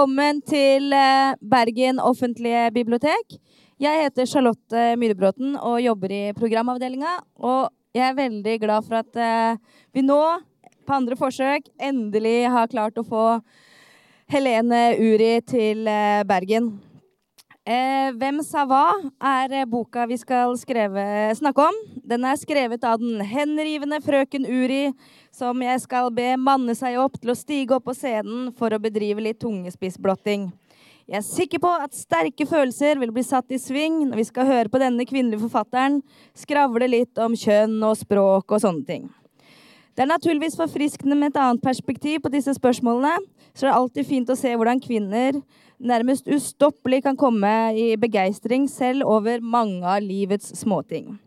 Velkommen til eh, Bergen offentlige bibliotek. Jeg heter Charlotte Myhrebråten og jobber i programavdelinga. Og jeg er veldig glad for at eh, vi nå, på andre forsøk, endelig har klart å få Helene Uri til eh, Bergen. Eh, 'Hvem sa hva?' er boka vi skal skreve, snakke om. Den er skrevet av den henrivende frøken Uri, som jeg skal be manne seg opp til å stige opp på scenen for å bedrive litt tungespissblotting. Jeg er sikker på at sterke følelser vil bli satt i sving når vi skal høre på denne kvinnelige forfatteren skravle litt om kjønn og språk og sånne ting. Det er naturligvis forfriskende med et annet perspektiv på disse spørsmålene, så det er alltid fint å se hvordan kvinner nærmest ustoppelig kan komme i begeistring selv over mange av livets småting.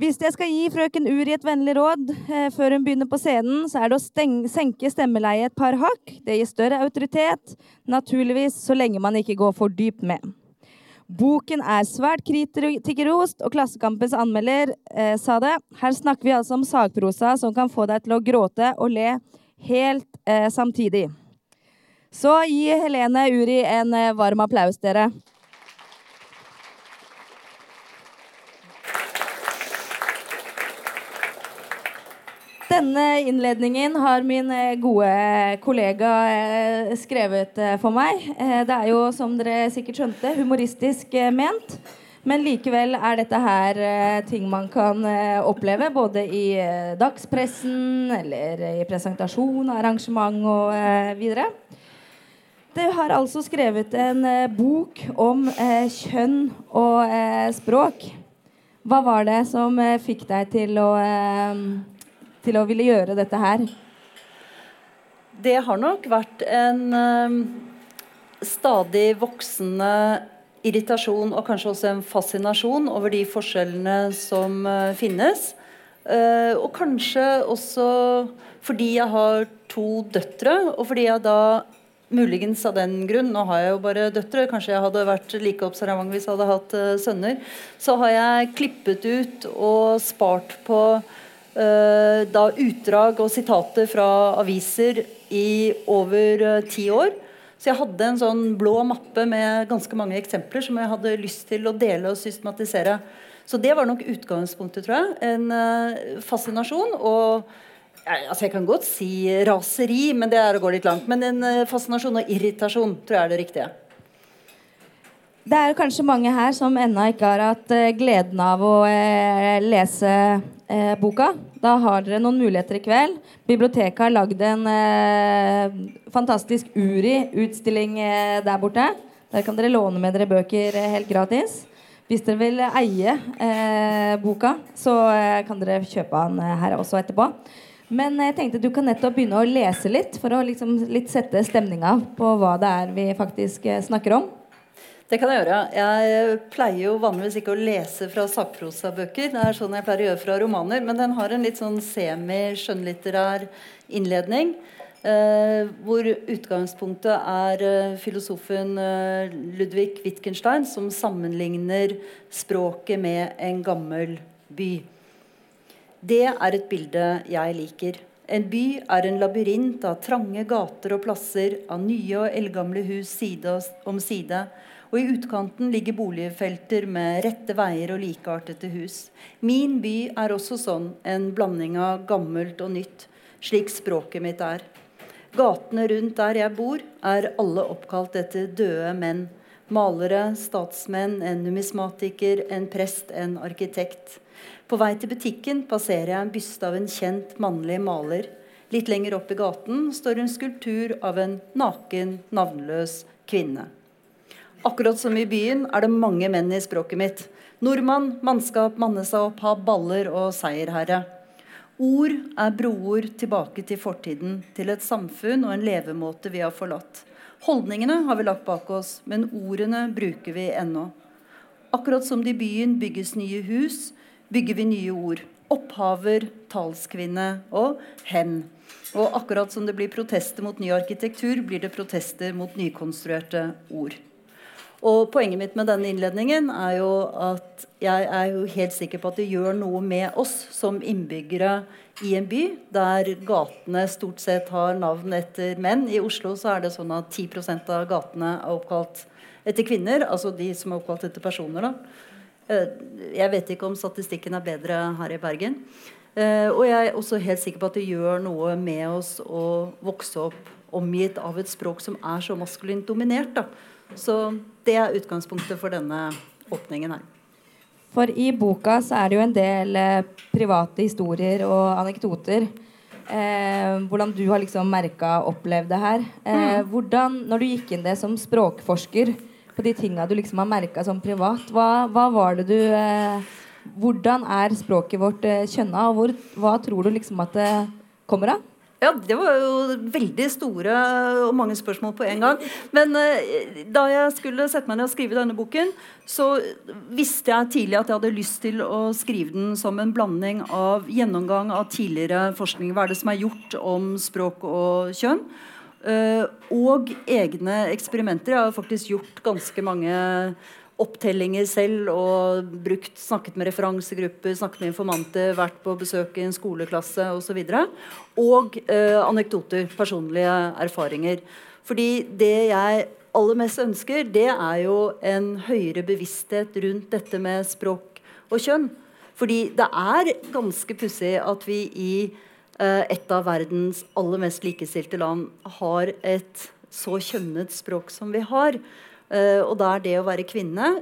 Hvis jeg skal gi frøken Uri et vennlig råd eh, før hun begynner på scenen, så er det å stenge, senke stemmeleiet et par hakk. Det gir større autoritet, naturligvis så lenge man ikke går for dypt med. Boken er svært kritikerrost, og Klassekampens anmelder eh, sa det. Her snakker vi altså om sagprosa som kan få deg til å gråte og le helt eh, samtidig. Så gi Helene Uri en eh, varm applaus, dere. Denne innledningen har min eh, gode kollega eh, skrevet for meg. Det er jo, som dere sikkert skjønte, humoristisk ment. Men likevel er dette her ting man kan oppleve både i dagspressen eller i presentasjon, arrangement og videre. Du har altså skrevet en eh, bok om eh, kjønn og eh, språk. Hva var det som eh, fikk deg til å, eh, til å ville gjøre dette her? Det har nok vært en eh, stadig voksende irritasjon og kanskje også en fascinasjon over de forskjellene som finnes. og kanskje også fordi jeg har to døtre, og fordi jeg da Muligens av den grunn, nå har jeg jo bare døtre, kanskje jeg hadde vært like observant hvis jeg hadde hatt uh, sønner, så har jeg klippet ut og spart på uh, da utdrag og sitater fra aviser i over uh, ti år. Så jeg hadde en sånn blå mappe med ganske mange eksempler som jeg hadde lyst til å dele og systematisere. Så det var nok utgangspunktet, tror jeg. En fascinasjon. og altså Jeg kan godt si raseri, men det er å gå litt langt. Men en eh, fascinasjon og irritasjon tror jeg er det riktige. Det er kanskje mange her som ennå ikke har hatt uh, gleden av å uh, lese boka. Da har dere noen muligheter i kveld. Biblioteket har lagd en fantastisk Uri-utstilling der borte. Der kan dere låne med dere bøker helt gratis. Hvis dere vil eie boka, så kan dere kjøpe den her også etterpå. Men jeg tenkte du kan nettopp begynne å lese litt, for å liksom litt sette stemninga på hva det er vi faktisk eh, snakker om. Det kan jeg gjøre. Jeg pleier jo vanligvis ikke å lese fra sakprosabøker. Det er sånn jeg pleier å gjøre fra romaner, men den har en litt sånn semi-skjønnlitterær innledning. Eh, hvor utgangspunktet er eh, filosofen eh, Ludvig Wittgenstein som sammenligner språket med en gammel by. Det er et bilde jeg liker. En by er en labyrint av trange gater og plasser, av nye og eldgamle hus side om side. Og i utkanten ligger boligfelter med rette veier og likeartede hus. Min by er også sånn, en blanding av gammelt og nytt, slik språket mitt er. Gatene rundt der jeg bor, er alle oppkalt etter døde menn. Malere, statsmenn, en numismatiker, en prest, en arkitekt. På vei til butikken passerer jeg en byste av en kjent mannlig maler. Litt lenger opp i gaten står en skulptur av en naken, navnløs kvinne. Akkurat som i byen er det mange menn i språket mitt. Nordmann, mannskap, manne seg opp, ha baller og seierherre. Ord er broer tilbake til fortiden, til et samfunn og en levemåte vi har forlatt. Holdningene har vi lagt bak oss, men ordene bruker vi ennå. Akkurat som det i byen bygges nye hus, bygger vi nye ord. Opphaver, talskvinne og hen. Og akkurat som det blir protester mot ny arkitektur, blir det protester mot nykonstruerte ord. Og Poenget mitt med denne innledningen er jo at jeg er jo helt sikker på at det gjør noe med oss som innbyggere i en by der gatene stort sett har navn etter menn. I Oslo så er det sånn at 10% av gatene er oppkalt etter kvinner. Altså de som er oppkalt etter personer. da. Eh, jeg vet ikke om statistikken er bedre her i Bergen. Eh, og jeg er også helt sikker på at det gjør noe med oss å vokse opp omgitt av et språk som er så maskulint dominert. Da. Så det er utgangspunktet for denne åpningen her. For i boka så er det jo en del eh, private historier og anekdoter. Eh, hvordan du har liksom merka og opplevd det her. Eh, mm. hvordan, når du gikk inn det som språkforsker på de tinga du liksom har merka som privat, hva, hva, var det du eh, Hvordan er språket vårt eh, kjønna, og hvor, hva tror du liksom at det kommer av? Ja, det var jo veldig store og mange spørsmål på en gang. Men eh, da jeg skulle sette meg ned og skrive denne boken, så visste jeg tidlig at jeg hadde lyst til å skrive den som en blanding av gjennomgang av tidligere forskning. Hva er det som er gjort om språk og kjønn? Uh, og egne eksperimenter. Jeg har faktisk gjort ganske mange opptellinger selv og brukt, snakket med referansegrupper, snakket med informanter, vært på besøk i en skoleklasse osv. Og, så og eh, anekdoter, personlige erfaringer. Fordi det jeg aller mest ønsker, det er jo en høyere bevissthet rundt dette med språk og kjønn. Fordi det er ganske pussig at vi i eh, et av verdens aller mest likestilte land har et så kjønnet språk som vi har. Uh, og der det å være kvinne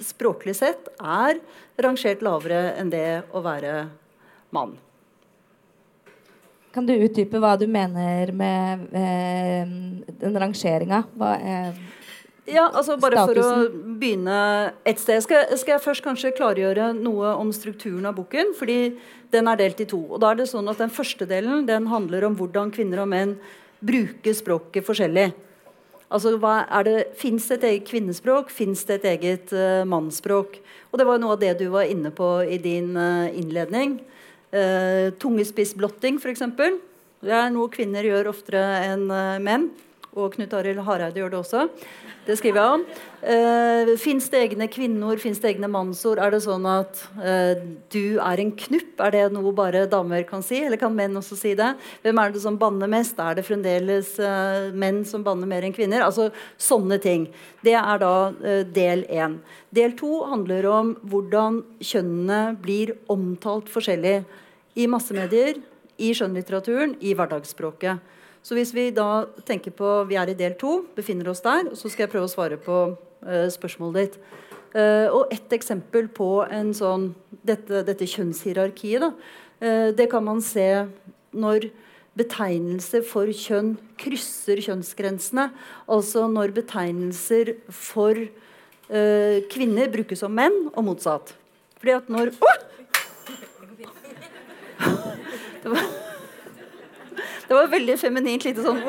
språklig sett er rangert lavere enn det å være mann. Kan du utdype hva du mener med eh, den rangeringa? Eh, ja, altså bare statusen? for å begynne et sted. Skal, skal, jeg først kanskje klargjøre noe om strukturen av boken? fordi den er delt i to. Og da er det sånn at Den første delen den handler om hvordan kvinner og menn bruker språket forskjellig. Altså, Fins det et eget kvinnespråk? Fins det et eget uh, mannsspråk? Og Det var noe av det du var inne på i din uh, innledning. Uh, Tungespissblotting, f.eks. Det er noe kvinner gjør oftere enn uh, menn. Og Knut Arild Hareide gjør det også. Det skriver jeg om. Uh, Fins det egne kvinneord? Fins det egne mannsord? Er det sånn at uh, du er en knupp? Er det noe bare damer kan si? Eller kan menn også si det? Hvem er det som banner mest? Er det fremdeles uh, menn som banner mer enn kvinner? Altså sånne ting. Det er da del én. Del to handler om hvordan kjønnene blir omtalt forskjellig i massemedier, i skjønnlitteraturen, i hverdagsspråket. Så hvis vi da tenker på Vi er i del to, befinner oss der. Så skal jeg prøve å svare på uh, spørsmålet ditt. Uh, og et eksempel på sånn, dette, dette, kjønnshierarkiet, da, uh, det kan man se når betegnelser for kjønn krysser kjønnsgrensene. Altså når betegnelser for kvinner brukes som menn, og motsatt. Fordi at når oh! Det var det var veldig feminint lite sånn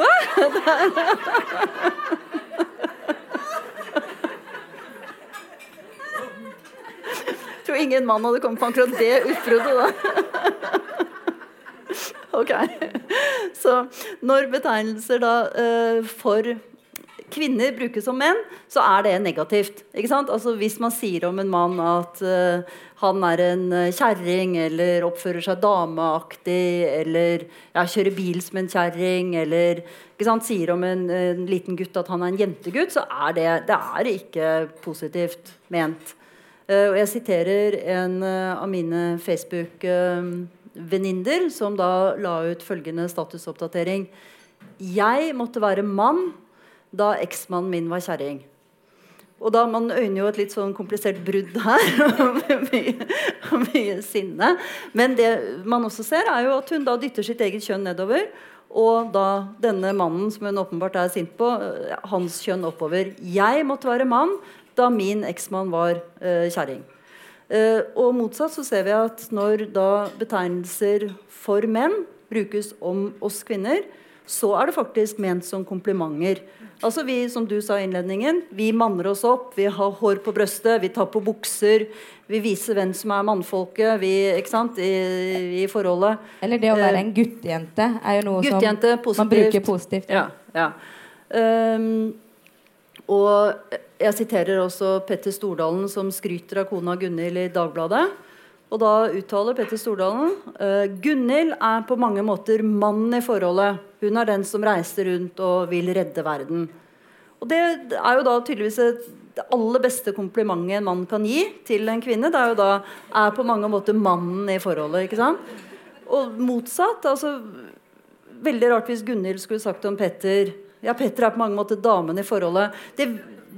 Jeg tror ingen mann hadde kommet på akkurat det utbruddet, da. Ok. Så når betegnelser da uh, for kvinner brukes som menn, så er det negativt. Ikke sant? Altså Hvis man sier om en mann at uh, han er en uh, kjerring, eller oppfører seg dameaktig, eller ja, kjører bil som en kjerring, eller sier om en, en, liten gutt at han er en jentegutt, så er det, det er ikke positivt ment. Uh, og jeg siterer en av mine Facebook-venninner, som da la ut følgende statusoppdatering. Jeg måtte være mann da eksmannen min var kjerring. Og da Man øyner jo et litt sånn komplisert brudd her. med mye, mye sinne. Men det man også ser, er jo at hun da dytter sitt eget kjønn nedover. Og da denne mannen som hun åpenbart er sint på, eh, hans kjønn oppover. Jeg måtte være mann da min eksmann var eh, kjerring. Eh, og motsatt så ser vi at når da betegnelser for menn brukes om oss kvinner, så er det faktisk ment som komplimenter. Altså vi, som du sa i innledningen, vi manner oss opp, vi har hår på brøstet, vi tar på bukser. Vi viser hvem som er mannfolket vi, ikke sant, i, i, forholdet. Eller det å være en guttejente er jo noe som positivt. man bruker positivt. Ja, ja. Um, og jeg siterer også Petter Stordalen, som skryter av kona Gunhild i Dagbladet. Og da uttaler Petter Stordalen uh, Gunhild er på mange måter mannen i forholdet. Hun er den som reiser rundt og vil redde verden. Og det er jo da tydeligvis et, det aller beste komplimentet en mann kan gi til en kvinne. Det er jo da er på mange måter mannen i forholdet. ikke sant? Og motsatt. altså Veldig rart hvis Gunhild skulle sagt om Petter Ja, Petter er på mange måter damen i forholdet. Det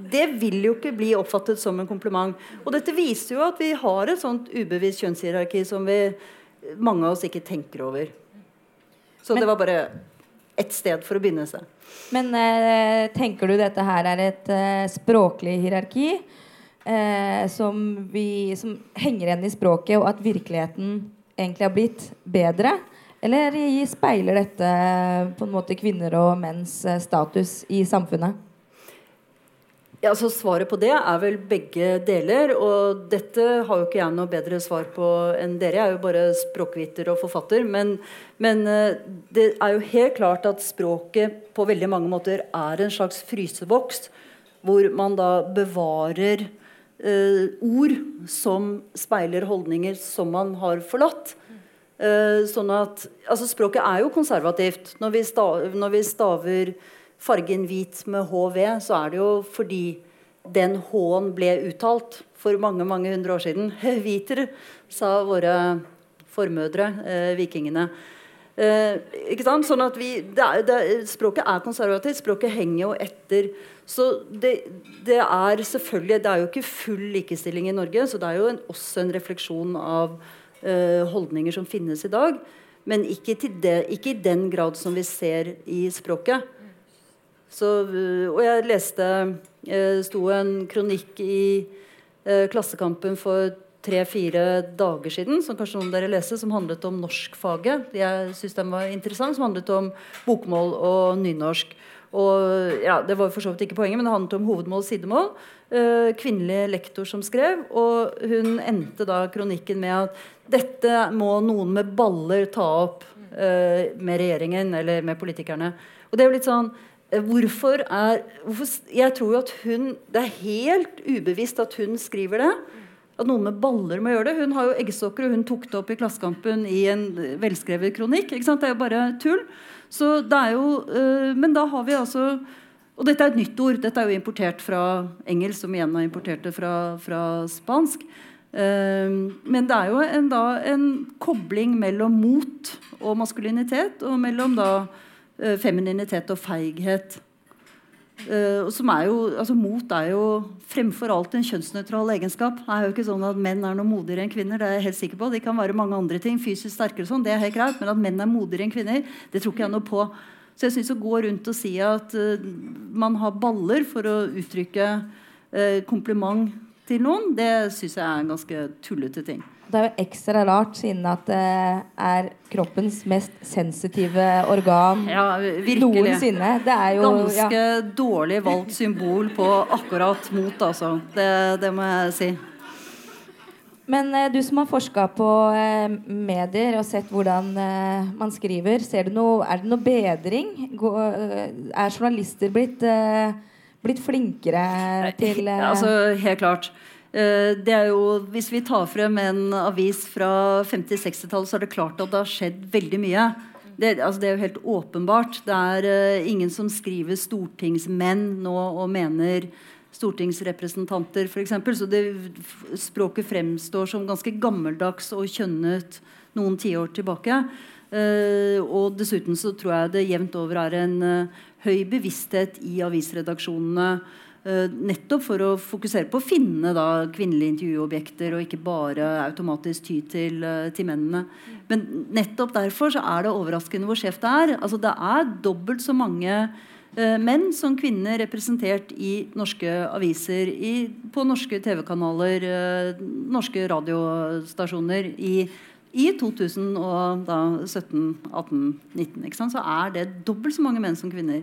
det vil jo ikke bli oppfattet som en kompliment. Og dette viser jo at vi har et sånt ubevisst kjønnshierarki som vi, mange av oss ikke tenker over. Så Men, det var bare ett sted for å begynne seg. Men eh, tenker du dette her er et eh, språklig hierarki eh, som, vi, som henger igjen i språket, og at virkeligheten egentlig har blitt bedre? Eller speiler dette på en måte kvinner og menns eh, status i samfunnet? Ja, så Svaret på det er vel begge deler. Og dette har jo ikke jeg noe bedre svar på enn dere. Jeg er jo bare språkviter og forfatter. Men, men eh, det er jo helt klart at språket på veldig mange måter er en slags fryseboks. Hvor man da bevarer eh, ord som speiler holdninger som man har forlatt. Eh, sånn at, altså Språket er jo konservativt. Når vi, stav, når vi staver fargen hvit med HV, så er det jo fordi den H-en ble uttalt for mange mange hundre år siden. Hviter, sa våre formødre, eh, vikingene. Eh, ikke sant? Sånn at vi, det er, det, Språket er konservativt. Språket henger jo etter. Så det, det, er selvfølgelig Det er jo ikke full likestilling i Norge, så det er jo en, også en refleksjon av eh, holdninger som finnes i dag. Men ikke, det, ikke i den grad som vi ser i språket. Så, eh, og jeg leste Det sto en kronikk i eh, Klassekampen for tre-fire dager siden, som kanskje noen dere leser, som handlet om norskfaget. Jeg syns den var interessant, som handlet om bokmål og nynorsk. Og ja, Det var for så vidt ikke poenget, men det handlet om hovedmål og sidemål. Kvinnelig lektor som skrev. Og hun endte da kronikken med at dette må noen med baller ta opp med regjeringen eller med politikerne. Og det er jo litt sånn hvorfor er hvorfor, Jeg tror jo at hun Det er helt ubevisst at hun skriver det. At noen med baller må gjøre det. Hun har jo eggstokker, og hun tok det opp i Klassekampen i en velskrevet kronikk. Det er jo bare tull. Så det er jo øh, Men da har vi altså Og dette er et nytt ord. Dette er jo importert fra engelsk, som igjen har importert det fra, fra spansk. Uh, men det er jo en, da, en kobling mellom mot og maskulinitet, og mellom da femininitet og feighet. Uh, er jo, altså Mot er jo fremfor alt en kjønnsnøytral egenskap. Det er jo ikke sånn at Menn er noe modigere enn kvinner. det er jeg helt sikker på. De kan være mange andre ting, fysisk sterkere sånn, det er helt greit, Men at menn er modigere enn kvinner, det tror ikke jeg noe på. Så jeg syns å gå rundt og si at uh, man har baller for å uttrykke uh, kompliment til noen, det syns jeg er en ganske tullete ting. Det er jo ekstra rart, siden at det er kroppens mest sensitive organ ja, noensinne. Det er jo Ganske ja. dårlig valgt symbol på akkurat mot, altså. Det, det må jeg si. Men eh, du som har forska på eh, medier og sett hvordan eh, man skriver, noe, er det noe bedring? Gå, eh, er journalister blitt, eh, blitt flinkere til eh, Altså, Helt klart. Eh, det er jo, Hvis vi tar frem en avis fra 50-60-tallet, så er det klart at det har skjedd veldig mye. Det, altså det er jo helt åpenbart. Det er uh, ingen som skriver stortingsmenn nå og mener stortingsrepresentanter, f.eks. Så det, språket fremstår som ganske gammeldags og kjønnet noen tiår tilbake. Uh, og dessuten så tror jeg det jevnt over er en uh, høy bevissthet i avisredaksjonene nettopp for å fokusere på å finne da, kvinnelige intervjuobjekter, og ikke bare automatisk ty til, uh, til, mennene. Men nettopp derfor så er det overraskende hvor skjevt det er. Altså, det er dobbelt så mange uh, menn som kvinner representert i norske aviser, i, på norske TV-kanaler, norske radiostasjoner i i 2017, 18, 19 så er det dobbelt så mange menn som kvinner.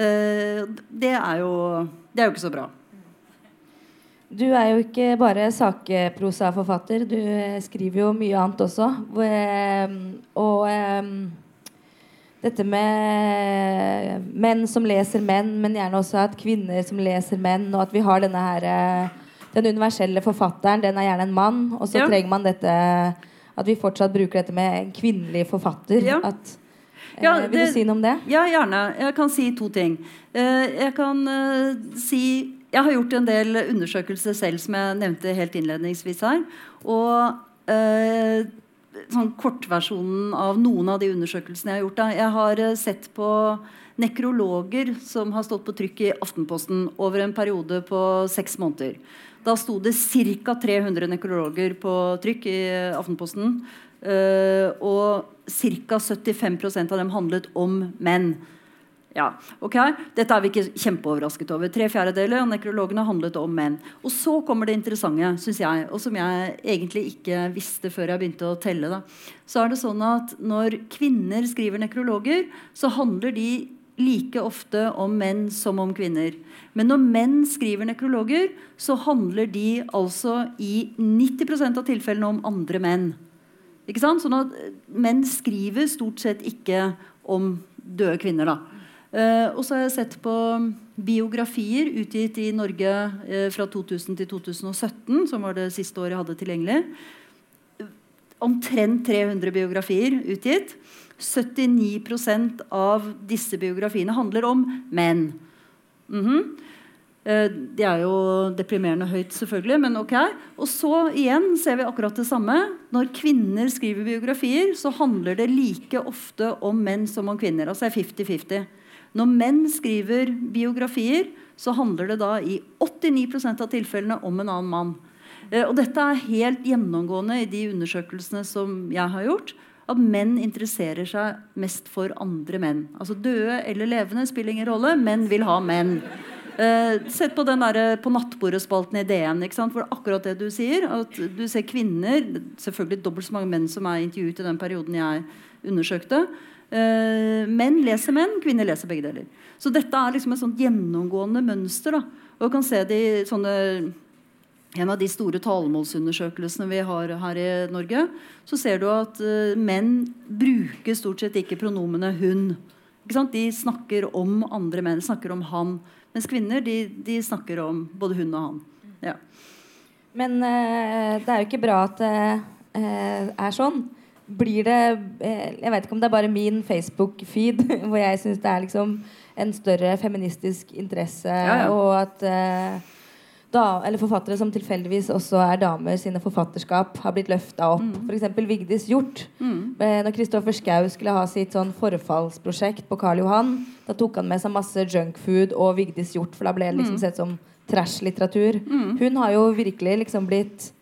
Eh, det er, jo, det er jo ikke så bra. Du er jo ikke bare sakprosaforfatter. Du skriver jo mye annet også. Og dette med menn som leser menn, men gjerne også at kvinner som leser menn, og at vi har denne her den universelle forfatteren, den er gjerne en mann. Og så Ja. trenger man dette At vi fortsatt bruker dette med en kvinnelig forfatter. Ja. At, eh, det, vil du si noe om det? Ja, gjerne. Jeg kan si to ting. Eh, jeg kan eh, si Jeg har gjort en del undersøkelser selv, som jeg nevnte helt innledningsvis her. Og eh, sånn kortversjonen av noen av de undersøkelsene jeg har gjort. Da. Jeg har eh, sett på nekrologer som har stått på trykk i Aftenposten over en periode på seks måneder. Da sto det ca. 300 nekrologer på trykk i Aftenposten. eh, og ca. 75% av dem handlet om menn. Ja, ok. Dette er vi ikke kjempeoverrasket over. Tre fjerdedeler av nekrologene handlet om menn. Og så kommer det interessante, syns jeg, og som jeg egentlig ikke visste før jeg begynte å telle. Da. Så er det sånn at når kvinner skriver nekrologer, så handler de like ofte om menn som om kvinner. Men når menn skriver nekrologer, så handler de altså i 90% av tilfellene om andre menn. Ikke sant? Sånn at menn skriver stort sett ikke om døde kvinner. da. Eh, og så har jeg sett på biografier utgitt i Norge eh, fra 2000 til 2017, som var det siste året jeg hadde tilgjengelig. Omtrent 300 biografier utgitt. 79% av disse biografiene handler om menn. Mm Eh, Det er jo deprimerende høyt, selvfølgelig, men ok. Og så igjen ser vi akkurat det samme. Når kvinner skriver biografier, så handler det like ofte om menn som om kvinner. Altså er 50-50. Når menn skriver biografier, så handler det da i 89% av tilfellene om en annen mann. Eh, Og dette er helt gjennomgående i de undersøkelsene som jeg har gjort. At menn interesserer seg mest for andre menn. Altså Døde eller levende spiller ingen rolle. Menn vil ha menn. Eh, sett på den der, på nattbordespalten i DN. For akkurat det du sier. At du ser kvinner Selvfølgelig dobbelt så mange menn som er intervjuet i den perioden jeg undersøkte. Eh, menn leser menn, kvinner leser begge deler. Så dette er liksom et sånt gjennomgående mønster. Da. Og du kan se det i sånne en av de store talemålsundersøkelsene vi har her i Norge, så ser du at uh, menn bruker stort sett ikke pronomene 'hun'. De snakker om andre menn, snakker om 'han'. Mens kvinner de, de snakker om både hun og han. Ja. Men eh, det er jo ikke bra at det eh, er sånn. Blir det eh, Jeg vet ikke om det er bare min Facebook-feed hvor jeg syns det er liksom en større feministisk interesse, Ja, ja. og at eh, da, eller forfattere som tilfeldigvis også er damer, sine forfatterskap har blitt løfta opp. Mm. F.eks. Vigdis Hjort. Mm. Når Kristoffer Schou skulle ha sitt sånn forfallsprosjekt på Karl Johan, da tok han med seg masse junkfood og Vigdis Hjort, for da ble det liksom Mm. sett som trash-litteratur. Hun har jo virkelig liksom blitt eh,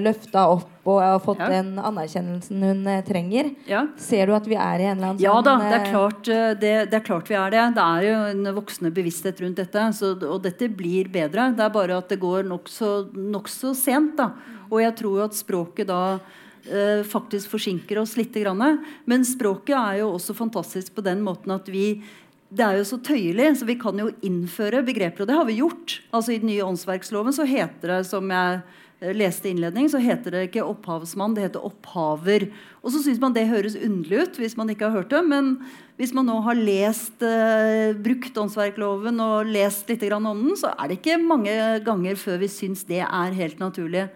løfta opp og har fått Ja. den anerkjennelsen hun eh, trenger. ja. Ser du at vi er i en eller annen Ja sånn da, det er, eh, klart, eh, det, det er klart vi er det. Det er jo en voksende bevissthet rundt dette. Så, og dette blir bedre. Det er bare at det går nokså nok så sent. Da. Og jeg tror at språket da eh, faktisk forsinker oss litt. Grann. Men språket er jo også fantastisk på den måten at vi det er jo så tøyelig, så vi kan jo innføre begreper. Og det har vi gjort. Altså I den nye åndsverksloven så heter det, som jeg eh, leste innledning, så heter det ikke opphavsmann, det heter opphaver. Og så syns man det høres underlig ut hvis man ikke har hørt det. Men hvis man nå har lest, eh, brukt åndsverkloven og lest litt grann om den, så er det ikke mange ganger før vi syns det er helt naturlig.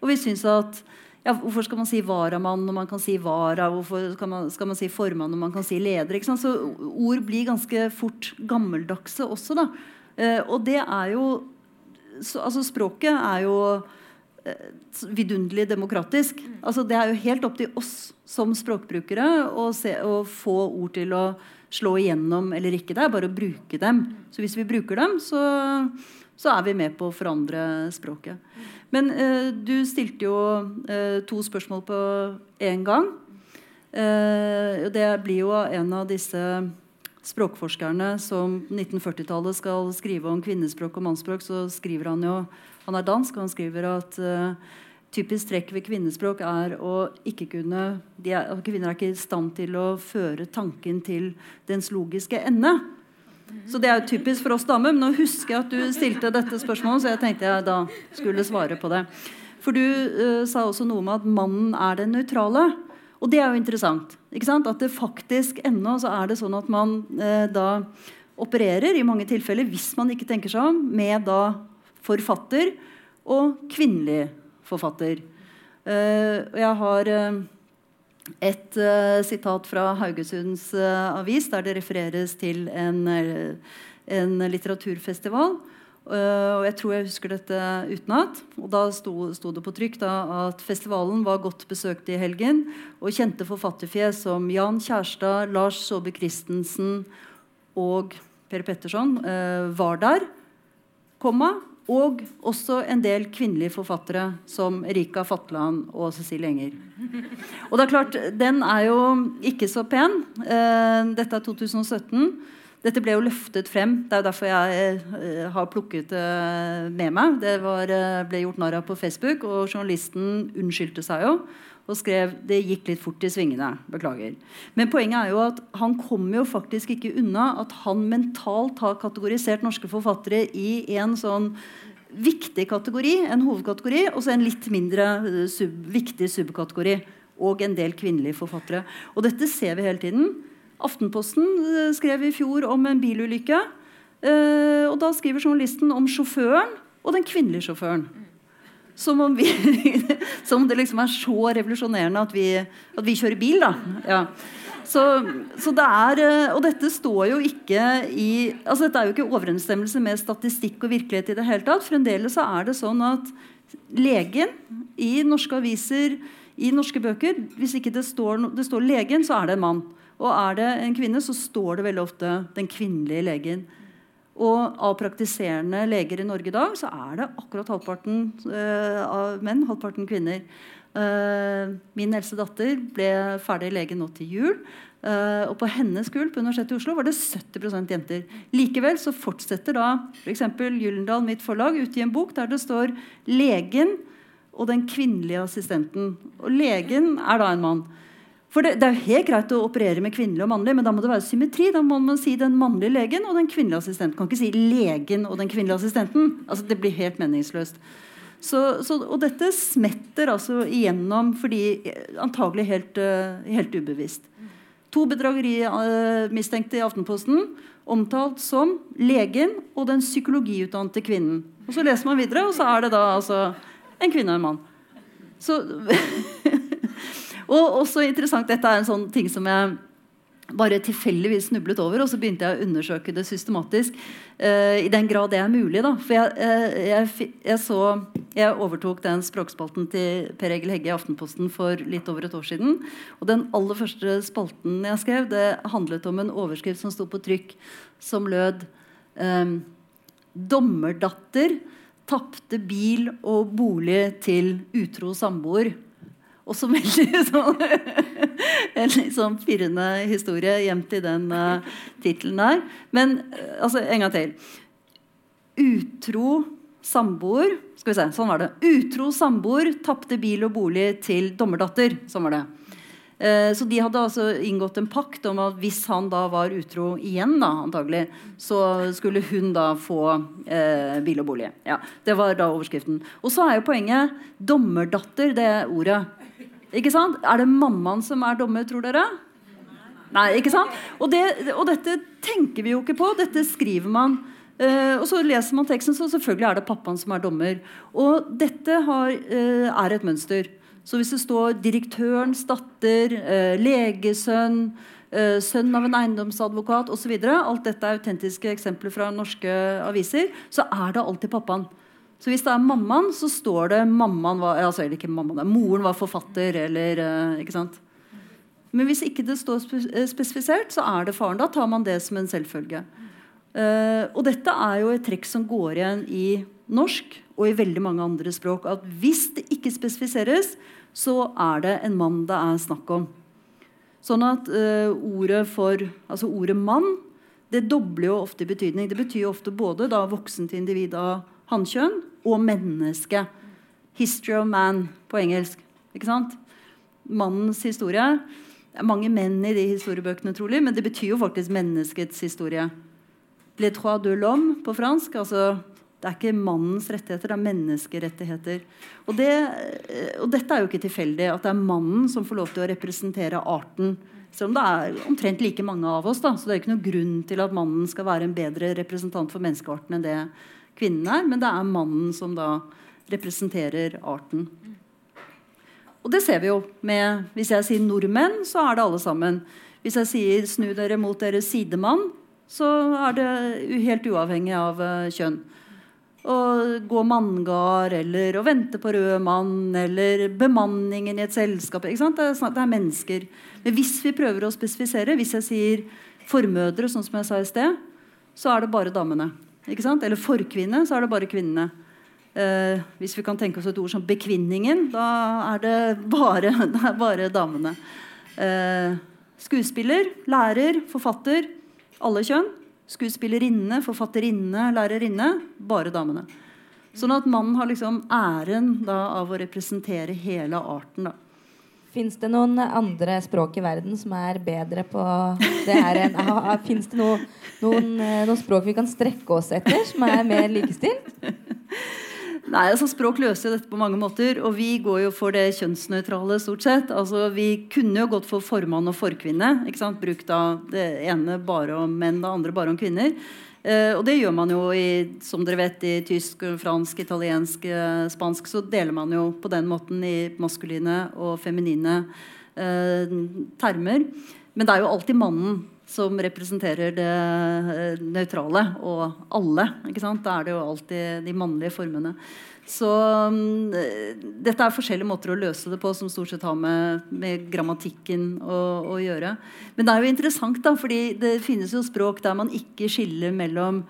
Og vi syns at ja, Hvorfor skal man si varamann når man kan si vara? Hvorfor skal man, skal man si formann når man kan si leder? Så ord blir ganske fort gammeldagse også. Da. Eh, og det er jo så, Altså språket er jo eh, vidunderlig demokratisk. Altså, det er jo helt opp til oss som språkbrukere å, se, å få ord til å slå igjennom eller ikke. Det er bare å bruke dem. Så hvis vi bruker dem, så, så er vi med på å forandre språket. Men eh, du stilte jo eh, to spørsmål på én gang. Eh, det blir jo en av disse språkforskerne som 1940-tallet skal skrive om kvinnespråk og mannsspråk, så skriver han jo Han er dansk, og han skriver at uh, typisk trekk ved kvinnespråk er å ikke kunne er, Kvinner er ikke i stand til å føre tanken til dens logiske ende. Så det er jo typisk for oss damer. Men nå husker jeg at du stilte dette spørsmålet, så jeg tenkte jeg da skulle svare på det. For du uh, sa også noe om at mannen er den nøytrale. Og det er jo interessant. ikke sant? At det faktisk ennå så er det sånn at man eh, da opererer i mange tilfeller, hvis man ikke tenker seg om, med da forfatter og kvinnelig forfatter. Uh, jeg har uh, et uh, sitat fra Haugesunds avis der det refereres til en, en litteraturfestival. og jeg tror jeg husker dette utenat. Og da sto, sto, det på trykk da, at festivalen var godt besøkt i helgen. Og kjente forfatterfjes som Jan Kjærstad, Lars Saabye Christensen og Per Petterson var der. Komma, og også en del kvinnelige forfattere som Erika Fatland og Cecilie Enger. Og det er klart, Den er jo ikke så pen. Uh, dette er 2017. Dette ble jo løftet frem. Det er jo derfor jeg uh, har plukket det uh, med meg. Det var, ble gjort narr av på Facebook, og journalisten unnskyldte seg jo og skrev det gikk litt fort i svingene. Beklager. Men poenget er jo at han kommer jo faktisk ikke unna at han mentalt har kategorisert norske forfattere i en sånn viktig kategori, en hovedkategori, og så en litt mindre eh, sub, viktig subkategori. Og en del kvinnelige forfattere. Og dette ser vi hele tiden. Aftenposten eh, skrev i fjor om en bilulykke. Eh, og da skriver journalisten om sjåføren og den kvinnelige sjåføren. Som om, vi, som det liksom er så revolusjonerende at vi, at vi kjører bil, da. Ja. Så, så, det er, eh, Og dette står jo ikke i altså Dette er jo ikke overensstemmelse med statistikk og virkelighet i det hele tatt. Fremdeles så er det sånn at legen i norske aviser, i norske bøker Hvis ikke det står, det står legen, så er det en mann. Og er det en kvinne, så står det veldig ofte den kvinnelige legen. Og av praktiserende leger i Norge i dag så er det akkurat halvparten uh, av menn, halvparten kvinner. Uh, min eldste datter ble ferdig lege nå til jul. Uh, og på hennes kull på Universitetet i Oslo var det 70% jenter. Likevel så fortsetter da f.eks. For Gyllendal, mitt forlag, utgi en bok der det står 'legen og den kvinnelige assistenten'. Og legen er da en mann. For det, det, er jo helt greit å operere med kvinnelig og mannlig, men da må det være symmetri. Da må man si den mannlige legen og den kvinnelige assistenten. Kan ikke si legen og den kvinnelige assistenten. Altså, det blir helt meningsløst. Så, så, og dette smetter altså igjennom fordi antagelig helt, uh, helt ubevisst. To bedragerimistenkte i Aftenposten omtalt som legen og den psykologiutdannede kvinnen. Og Så leser man videre, og så er det da altså en kvinne og en mann. Så Og også interessant, Dette er en sånn ting som jeg bare tilfeldigvis snublet over, og så begynte jeg å undersøke det systematisk. Uh, I den grad det er mulig. Da. For jeg, uh, jeg, jeg, så, jeg, overtok den språkspalten til Per Egil Hegge i Aftenposten for litt over et år siden. Og den aller første spalten jeg skrev, det handlet om en overskrift som sto på trykk, som lød um, Dommerdatter tapte bil og bolig til utro samboer. Også veldig sånn En litt sånn pirrende historie gjemt i den uh, tittelen der. Men uh, altså, en gang til. Utro samboer Skal vi se, sånn var det. Utro samboer tapte bil og bolig til dommerdatter. Sånn var det. Uh, så de hadde altså inngått en pakt om at hvis han da var utro igjen, da, antagelig, så skulle hun da få eh, bil og bolig. Ja, Det var da overskriften. Og så er jo poenget dommerdatter, det ordet. Ikke sant? Er det mammaen som er dommer, tror dere? Nei, ikke sant? Og, det, og dette tenker vi jo ikke på. Dette skriver man. Uh, og så leser man teksten, så selvfølgelig er det pappaen som er dommer. Og dette har, uh, er et mønster. Så hvis det står direktørens datter, uh, legesønn, sønn av en eiendomsadvokat osv., alt dette er autentiske eksempler fra norske aviser, så er det alltid pappaen. Så hvis det er mammaen, så står det mammaen var, altså, eller ikke mammaen, moren var forfatter. eller, uh, ikke sant? Men hvis ikke det står eh, spesifisert, så er det faren. Da tar man det som en selvfølge. Og dette er jo et trekk som går igjen i norsk og i veldig mange andre språk. At hvis det ikke spesifiseres, så er det en mann det er snakk om. Sånn at ordet for Altså ordet mann det dobler jo ofte betydning. Det betyr jo ofte både da voksent individ av hannkjønn og menneske. 'History of man' på engelsk. Ikke sant? Mannens historie. Det er mange menn i de historiebøkene, trolig, men det betyr jo faktisk menneskets historie. Le trois de l'homme på fransk. altså det er ikke mannens rettigheter, det er menneskerettigheter. Og, det, og, dette er jo ikke tilfeldig, at det er mannen som får lov til å representere arten. Selv om det er omtrent like mange av oss. Da, så det er ikke noen grunn til at mannen skal være en bedre representant for menneskearten enn det kvinnen er, men det er mannen som da representerer arten. Og det ser vi jo med Hvis jeg sier nordmenn, så er det alle sammen. Hvis jeg sier 'snu dere mot deres sidemann', så er det helt uavhengig av uh, kjønn. Å gå manngard eller å vente på rød mann eller bemanningen i et selskap. Det er, det, er, mennesker. Men hvis vi prøver å spesifisere, hvis jeg sier formødre, sånn som jeg sa i sted, så er det bare damene. Eller forkvinne, så er det bare kvinnene. Eh, hvis vi kan tenke oss et ord som 'bekvinningen', da er det bare, det er bare damene. Eh, skuespiller, lærer, forfatter. Alle kjønn. Skuespillerinne, forfatterinne, lærerinne. Bare damene. Sånn at mannen har liksom æren da, av å representere hele arten. da. Fins det noen andre språk i verden som er bedre på det her enn Fins det noen, noen, eh, noen, språk vi kan strekke oss etter, som er mer likestilt? Nei, altså Språk løser dette på mange måter, og vi går jo for det kjønnsnøytrale. stort sett. Altså, Vi kunne jo gått for formann og forkvinne. ikke sant? Brukt da det ene bare om menn, det andre bare om kvinner. Eh, og det gjør man jo i, som dere vet, i tysk, fransk, italiensk, eh, spansk. Så deler man jo på den måten i maskuline og feminine eh, termer. Men det er jo alltid mannen som representerer det eh, nøytrale og alle. ikke sant? Da er det jo alltid de mannlige formene. Så um, dette er forskjellige måter å løse det på som stort sett har med, med grammatikken å, å, gjøre. Men det er jo interessant, da, fordi det finnes jo språk der man ikke skiller mellom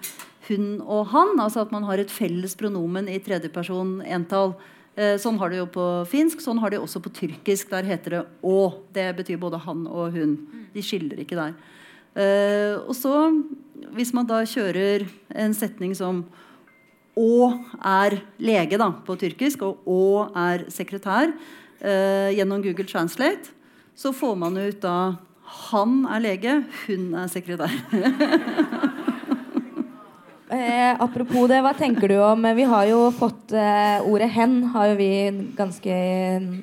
hun og han. Altså at man har et felles pronomen i tredjeperson entall. Eh, sånn har de jo på finsk, sånn har de også på tyrkisk. Der heter det 'å'. Det betyr både han og hun. De skiller ikke der. Eh, og så, hvis man da kjører en setning som Å er lege da, på tyrkisk, og Å er sekretær eh, gjennom Google Translate, så får man ut da Han er lege, hun er sekretær. Eh, apropos det, hva tenker du om Vi har jo fått eh, ordet 'hen' har jo vi ganske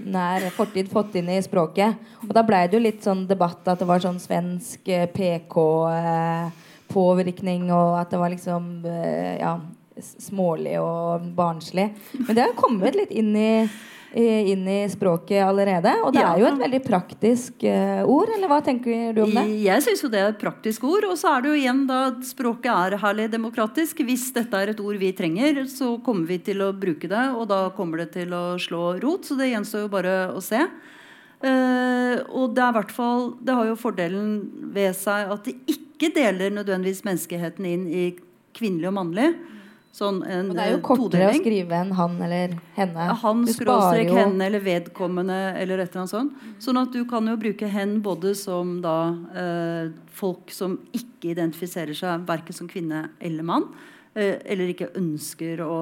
nær fortid fått inn i språket. Og da blei det jo litt sånn debatt at det var sånn svensk eh, PK-påvirkning, eh, og at det var liksom eh, ja, smålig og barnslig. Men det har kommet litt inn i inn i språket allerede. Og det ja. er jo et veldig praktisk uh, ord, eller hva tenker du om det? Jeg syns jo det er et praktisk ord. Og så er det jo igjen da språket er herlig demokratisk. Hvis dette er et ord vi trenger, så kommer vi til å bruke det, og da kommer det til å slå rot. Så det gjenstår jo bare å se. Uh, og det er hvert fall Det har jo fordelen ved seg at det ikke deler nødvendigvis menneskeheten inn i kvinnelig og mannlig. Sånn en, og det er jo kortere todeling. å skrive enn han eller henne. Han skråstrek henne eller vedkommende eller et eller annet sånt. Sånn at du kan jo bruke hen både som da eh, folk som ikke identifiserer seg verken som kvinne eller mann, eh, eller ikke ønsker å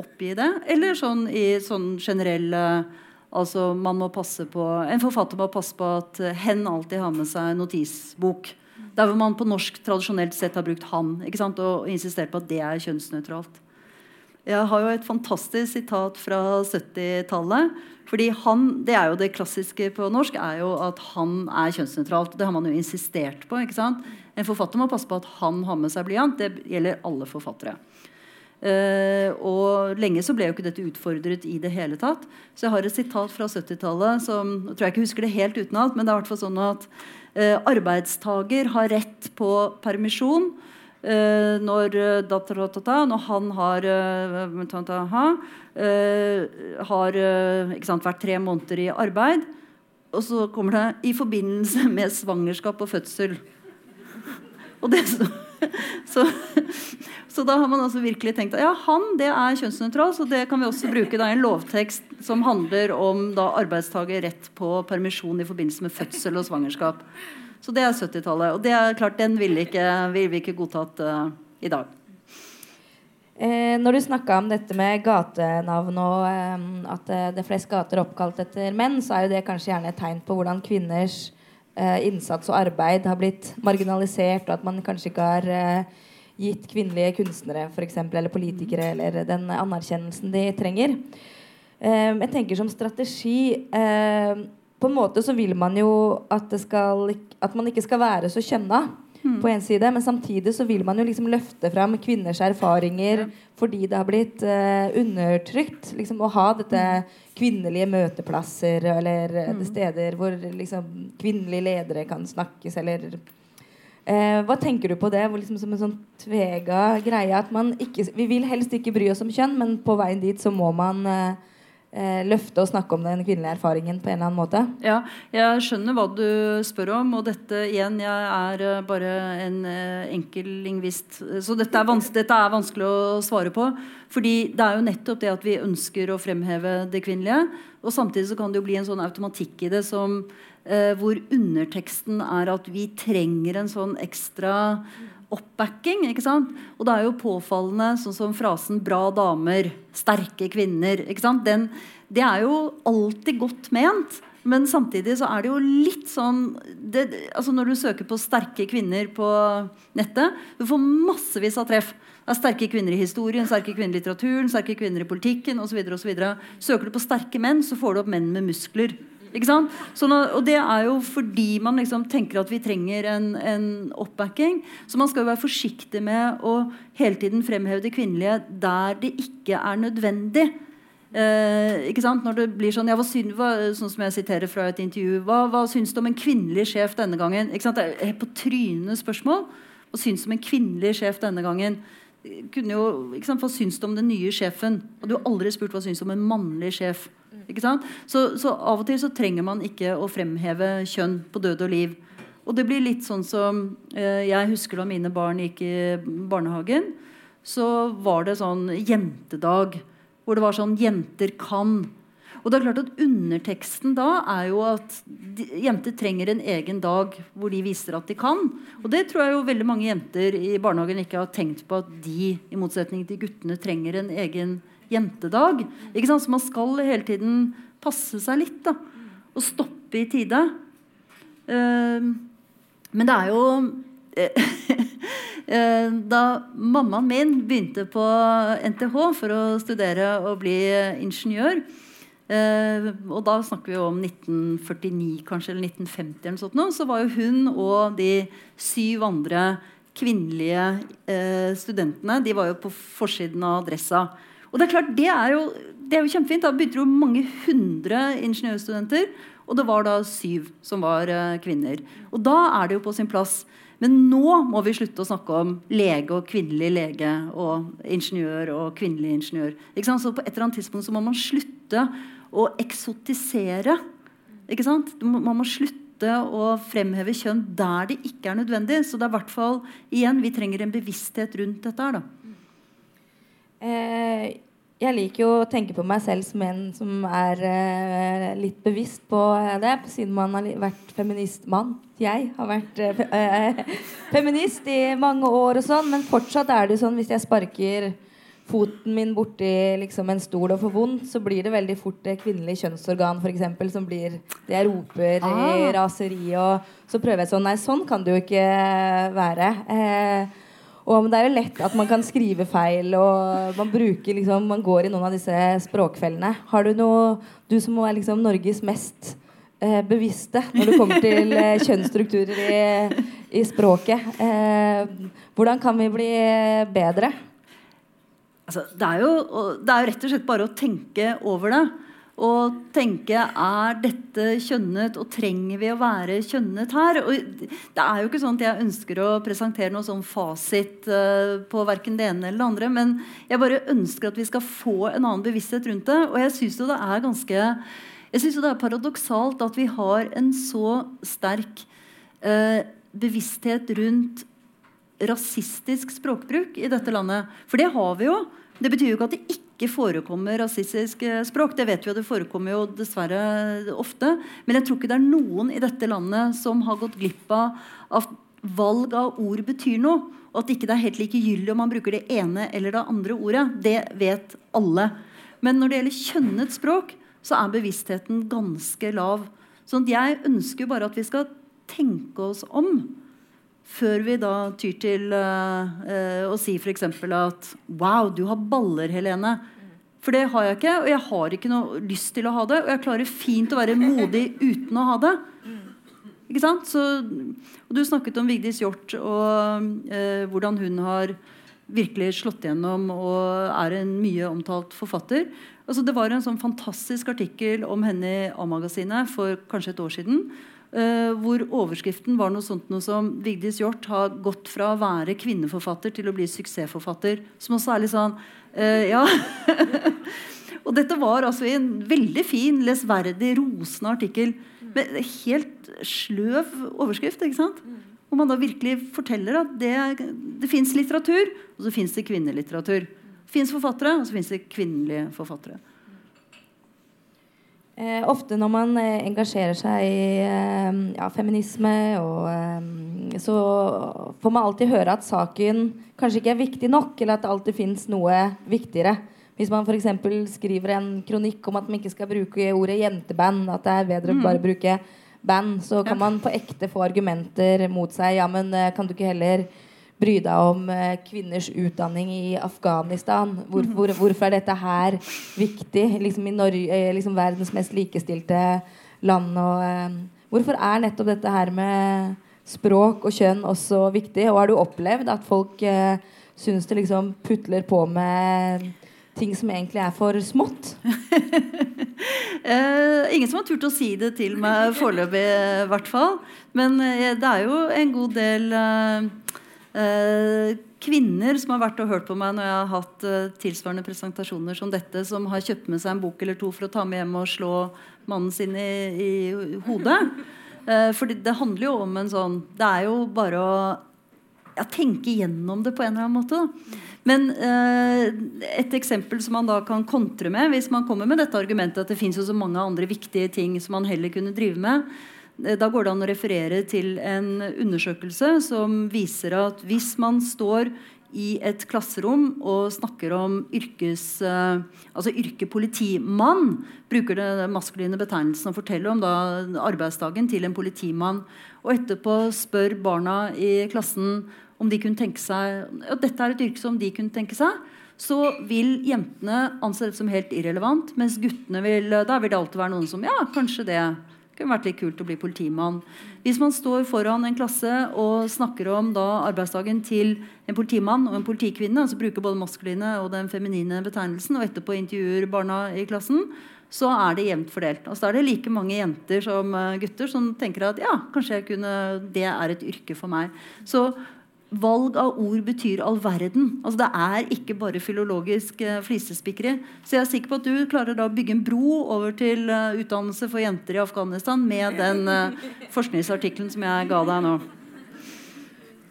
oppgi det, eller sånn i sånn generelle Altså man må passe på En forfatter må passe på at hen alltid har med seg notisbok. Der hvor man på norsk tradisjonelt sett har brukt 'han' og insistert på at det er kjønnsnøytralt. Jeg har jo et fantastisk sitat fra 70-tallet. fordi han, Det er jo det klassiske på norsk er jo at han er kjønnsnøytralt. Det har man jo insistert på. En forfatter må passe på at han har med seg blyant. Det gjelder alle forfattere. Uh, og lenge så ble jo ikke dette utfordret i det hele tatt. Så jeg har et sitat fra 70-tallet som jeg tror jeg ikke husker det helt utenat, men det er i sånn at arbeidstaker har rett på permisjon eh, når, eh, når, han har, har sant, vært tre måneder i arbeid. Og så kommer det 'i forbindelse med svangerskap og fødsel'. Og det, så, så, da har man altså virkelig tenkt at ja, han det er kjønnsnøytral, så det kan vi også bruke i en lovtekst som handler om da arbeidstaker rett på permisjon i forbindelse med fødsel og svangerskap. Så det er 70-tallet. Og det er klart, den ville, ikke, vil vi ikke godtatt uh, i dag. Eh, når du snakka om dette med gatenavn og eh, at det, det er flest gater er oppkalt etter menn, så er jo det kanskje gjerne et tegn på hvordan kvinners eh, innsats og arbeid har blitt marginalisert, og at man kanskje ikke har eh, gitt kvinnelige kunstnere for eksempel, eller politikere eller den anerkjennelsen de trenger. Eh, jeg tenker som strategi på en måte så vil man jo at, skal, at man ikke skal være så kjønna. på en side, men samtidig så vil man jo liksom løfte fram kvinners erfaringer fordi det har blitt uh, undertrykt. Liksom, å ha dette kvinnelige møteplasser eller mm. steder hvor liksom, kvinnelige ledere kan snakkes, eller eh, Hva tenker du på det liksom, som en sånn tvega greie? At man ikke, vi vil helst ikke bry oss om kjønn, men på veien dit så må man eh, løfte og snakke om den kvinnelige erfaringen på en eller annen måte. Ja, jeg skjønner hva du spør om. Og dette igjen, jeg er uh, bare en uh, enkel lingvist. Så dette er, dette er, vanskelig å svare på. Fordi det er jo nettopp det at vi ønsker å fremheve det kvinnelige. Og samtidig så kan det jo bli en sånn automatikk i det som eh, hvor underteksten er at vi trenger en sånn ekstra oppbacking. ikke sant? Og det er jo påfallende, sånn som frasen 'bra damer', 'sterke kvinner'. ikke sant? Den, det er jo alltid godt ment. Men samtidig så er det jo litt sånn det, altså Når du søker på 'sterke kvinner' på nettet, du får massevis av treff. Det er sterke kvinner i historien, sterke kvinner i litteraturen, sterke kvinner i politikken osv. Søker du på sterke menn, så får du opp menn med muskler. Sånn, og det er jo fordi man liksom tenker at vi trenger en, en, oppbacking. Så man skal jo være forsiktig med å hele tiden fremheve det kvinnelige der det ikke er nødvendig. Eh, ikke sant? Når det blir sånn, ja, hva syns, hva, sånn som jeg siterer fra et intervju Hva, hva syns du om en kvinnelig sjef denne gangen? Ikke sant? Det er på trynet spørsmål. Hva syns du om en kvinnelig sjef denne gangen? Kunne jo, ikke sant? Hva syns du om den nye sjefen? Og du har aldri spurt hva syns du om en mannlig sjef. Så, så, av og til så trenger man ikke å fremheve kjønn på død og liv. Og det blir litt sånn som eh, Jeg husker da mine barn gikk i barnehagen. Så var det sånn jentedag hvor det var sånn 'Jenter kan'. Og det er klart at Underteksten da er jo at de, jenter trenger en egen dag hvor de viser at de kan. Og det tror jeg jo veldig mange jenter i barnehagen ikke har tenkt på at de i motsetning til guttene trenger en egen jentedag. Ikke sant? Så man skal hele tiden passe seg litt da, og stoppe i tide. Uh, men det er jo uh, Da mammaen min begynte på NTH for å studere og bli ingeniør uh, Og da snakker vi om 1949 kanskje, eller 1950, eller sånt, så var jo hun og de syv andre kvinnelige uh, studentene de var jo på forsiden av Adressa. Og det er klart, det er jo, det er jo kjempefint. Da begynte jo mange hundre ingeniørstudenter. Og det var da syv som var uh, kvinner. Og da er det jo på sin plass. Men nå må vi slutte å snakke om lege og kvinnelig lege og ingeniør og kvinnelig ingeniør. Så på et eller annet tidspunkt så må man slutte å eksotisere. Ikke sant? Man må slutte å fremheve kjønn der det ikke er nødvendig. Så det er hvert fall igjen, vi trenger en bevissthet rundt dette her. da. Eh, jeg liker jo å tenke på meg selv som en som er eh, litt bevisst på det, siden man har vært feministmann. Jeg har vært eh, eh, feminist i mange år og sånn, men fortsatt er det sånn hvis jeg sparker foten min borti liksom, en stol og får vondt, så blir det veldig fort det kvinnelige kjønnsorgan for eksempel, som blir det jeg roper ah. i raseri. Og så prøver jeg sånn Nei, sånn kan det jo ikke være. Eh, og det er jo lett at man kan skrive feil, og man bruker liksom Man går i noen av disse språkfellene. Har du noe Du som er liksom Norges mest eh, bevisste når det kommer til eh, kjønnsstrukturer i, i språket. Eh, hvordan kan vi bli bedre? Altså, det, er jo, det er jo rett og slett bare å tenke over det og tenke er dette kjønnet, og trenger vi å være kjønnet her? Og det er jo ikke sånn at jeg ønsker å presentere noe sånn fasit uh, på verken det ene eller det andre, men jeg bare ønsker at vi skal få en annen bevissthet rundt det. Og jeg syns jo det er ganske jeg synes jo det er paradoksalt at vi har en så sterk eh, bevissthet rundt rasistisk språkbruk i dette landet. For det har vi jo. Det betyr jo ikke at det ikke forekommer rasistisk språk. Det vet vi jo, det forekommer jo dessverre ofte. Men jeg tror ikke det er noen i dette landet som har gått glipp av at valg av ord betyr noe. Og at ikke det er helt likegyldig om man bruker det ene eller det andre ordet. Det vet alle. Men når det gjelder kjønnet språk, så er bevisstheten ganske lav. Så jeg ønsker bare at vi skal tenke oss om. Før vi da tyr til uh, å si f.eks. at Wow, du har baller, Helene. For det har jeg ikke, og jeg har ikke noe lyst til å ha det. Og jeg klarer fint å være modig uten å ha det. Ikke sant? Så, og du snakket om Vigdis Hjorth og eh, hvordan hun har virkelig slått gjennom og er en mye omtalt forfatter. Altså, det var en sånn fantastisk artikkel om henne i A-magasinet for kanskje et år siden. Uh, hvor overskriften var noe sånt noe som Vigdis Hjorth har gått fra å være kvinneforfatter til å bli suksessforfatter. Som også er litt sånn uh, Ja. og dette var altså en veldig fin, lesverdig, rosende artikkel. Med helt sløv overskrift. ikke sant? Hvor man da virkelig forteller at det, det fins litteratur, og så fins det kvinnelitteratur. Fins forfattere, og så fins det kvinnelige forfattere. Eh, ofte når man eh, engasjerer seg i eh, ja, feminisme, og, eh, så får man alltid høre at saken kanskje ikke er viktig nok, eller at det alltid fins noe viktigere. Hvis man f.eks. skriver en kronikk om at man ikke skal bruke ordet jenteband, at det er bedre mm. bare bruke band, så kan man på ekte få argumenter mot seg. Ja, men eh, kan du ikke heller bry deg om eh, kvinners utdanning i Afghanistan. Hvor, mhm. hvor, hvorfor er dette her viktig? Liksom I Norge, eh, liksom verdens mest likestilte land. Og, eh, hvorfor er nettopp dette her med språk og kjønn også viktig? Og har du opplevd at folk eh, syns det liksom putler på med ting som egentlig er for smått? eh, ingen som har turt å si det til meg foreløpig, i hvert fall. Men eh, det er jo en god del Eh, kvinner som har vært og hørt på meg når jeg har hatt eh, tilsvarende presentasjoner som dette, som har kjøpt med seg en bok eller to for å ta med hjem og slå mannen sin i, i hodet. Eh, for det handler jo om en sånn Det er jo bare å ja, tenke gjennom det på en eller annen måte. Men eh, et eksempel som man da kan kontre med, hvis man kommer med dette argumentet at det fins så mange andre viktige ting som man heller kunne drive med, Eh, da går det an å referere til en undersøkelse som viser at hvis man står i et klasserom og snakker om yrkes, uh, altså yrke politimann, bruker det maskuline betegnelsen og forteller om da arbeidsdagen til en politimann, og etterpå spør barna i klassen om de kunne tenke seg at dette er et yrke som de kunne tenke seg, så vil jentene anse det som helt irrelevant, mens guttene vil da vil det alltid være noen som ja, kanskje det kunne vært litt kult å bli politimann. Hvis man står foran en klasse og snakker om da arbeidsdagen til en politimann og en politikvinne, altså bruker både maskuline og den feminine betegnelsen, og etterpå intervjuer barna i klassen, så er det jevnt fordelt. Altså, da er det like mange jenter som eh, gutter som tenker at ja, kanskje kunne, det er et yrke for meg. Så valg av ord betyr all verden. Altså Det er ikke bare filologisk eh, flisespikkeri. Så jeg er sikker på at du klarer da å bygge en bro over til uh, utdannelse for jenter i Afghanistan med den uh, forskningsartikkelen som jeg ga deg nå.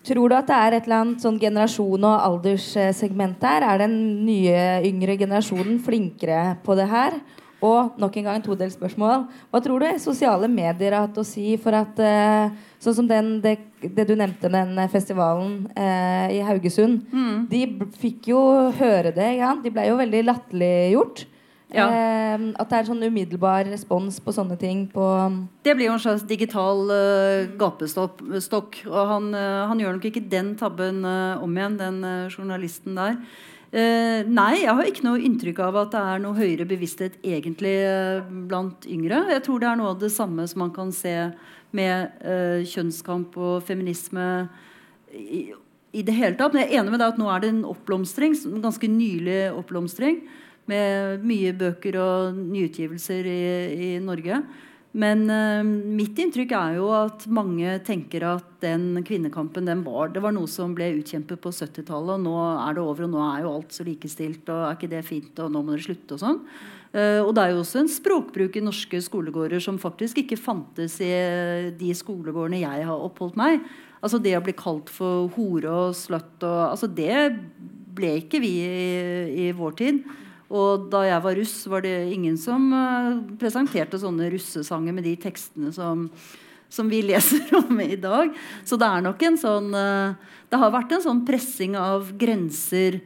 Tror du at det er et eller annet sånn generasjon- og alderssegment der? Er den nye, yngre generasjonen flinkere på det her? Og nok en gang todelt spørsmål. Hva tror du sosiale medier har hatt å si for at uh, Sånn som den, det, det, du nevnte, den festivalen uh, i Haugesund. Mm. De fikk jo høre det. Ja? De ble jo veldig latterliggjort. Ja. Uh, at det er sånn umiddelbar respons på sånne ting. På det blir jo en slags digital gapestokk. Og han, han, gjør nok ikke den tabben om igjen, den journalisten der. Eh, nei, jeg har ikke noe inntrykk av at det er noe høyere bevissthet egentlig eh, blant yngre. Jeg tror det er noe av det samme som man kan se med eh, kjønnskamp og feminisme i, i, det hele tatt. Men jeg er enig med deg at nå er det en oppblomstring, en ganske nylig oppblomstring. Med mye bøker og nyutgivelser i, i Norge. Men uh, mitt inntrykk er jo at mange tenker at den kvinnekampen den var, det var noe som ble utkjempet på 70-tallet, og nå er det over, og nå er jo alt så likestilt, og er ikke det fint, og nå må dere slutte, og sånn. Uh, og det er jo også en språkbruk i norske skolegårder som faktisk ikke fantes i de skolegårdene jeg har oppholdt meg. Altså det å bli kalt for hore og sløtt og altså Det ble ikke vi i, i vår tid. Og da jeg var russ, var det ingen som uh, presenterte sånne russesanger med de tekstene som, som, vi leser om i dag. Så det er nok en sånn uh, Det har vært en sånn pressing av grenser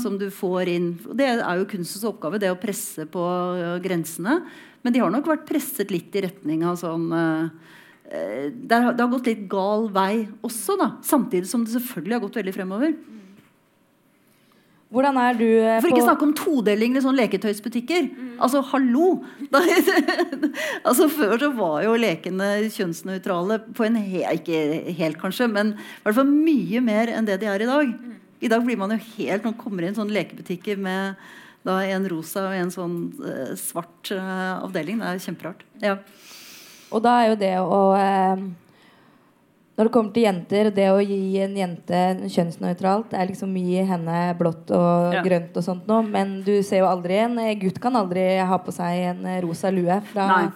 som du får inn. Det er jo kunstens oppgave, det å presse på uh, grensene. Men de har nok vært presset litt i retning av sånn det har, det har, gått litt gal vei også, da. Samtidig som det selvfølgelig har gått veldig fremover. Hvordan er du eh, For på ikke snakke om todeling i sånne leketøysbutikker. Altså, hallo! Da, altså, før så var jo lekene kjønnsnøytrale på en he Ikke helt, kanskje, men i hvert fall mye mer enn det de er i dag. I dag blir man jo helt Nå kommer inn inn sånne lekebutikker med da en rosa og en sånn eh, svart eh, avdeling. Det er kjemperart. Ja. Og da er jo det å eh, Når det kommer til jenter, det å gi en jente kjønnsnøytralt er liksom i henne blått og Ja. grønt og sånt noe, men du ser jo aldri en gutt kan aldri ha på seg en eh, rosa lue. Da,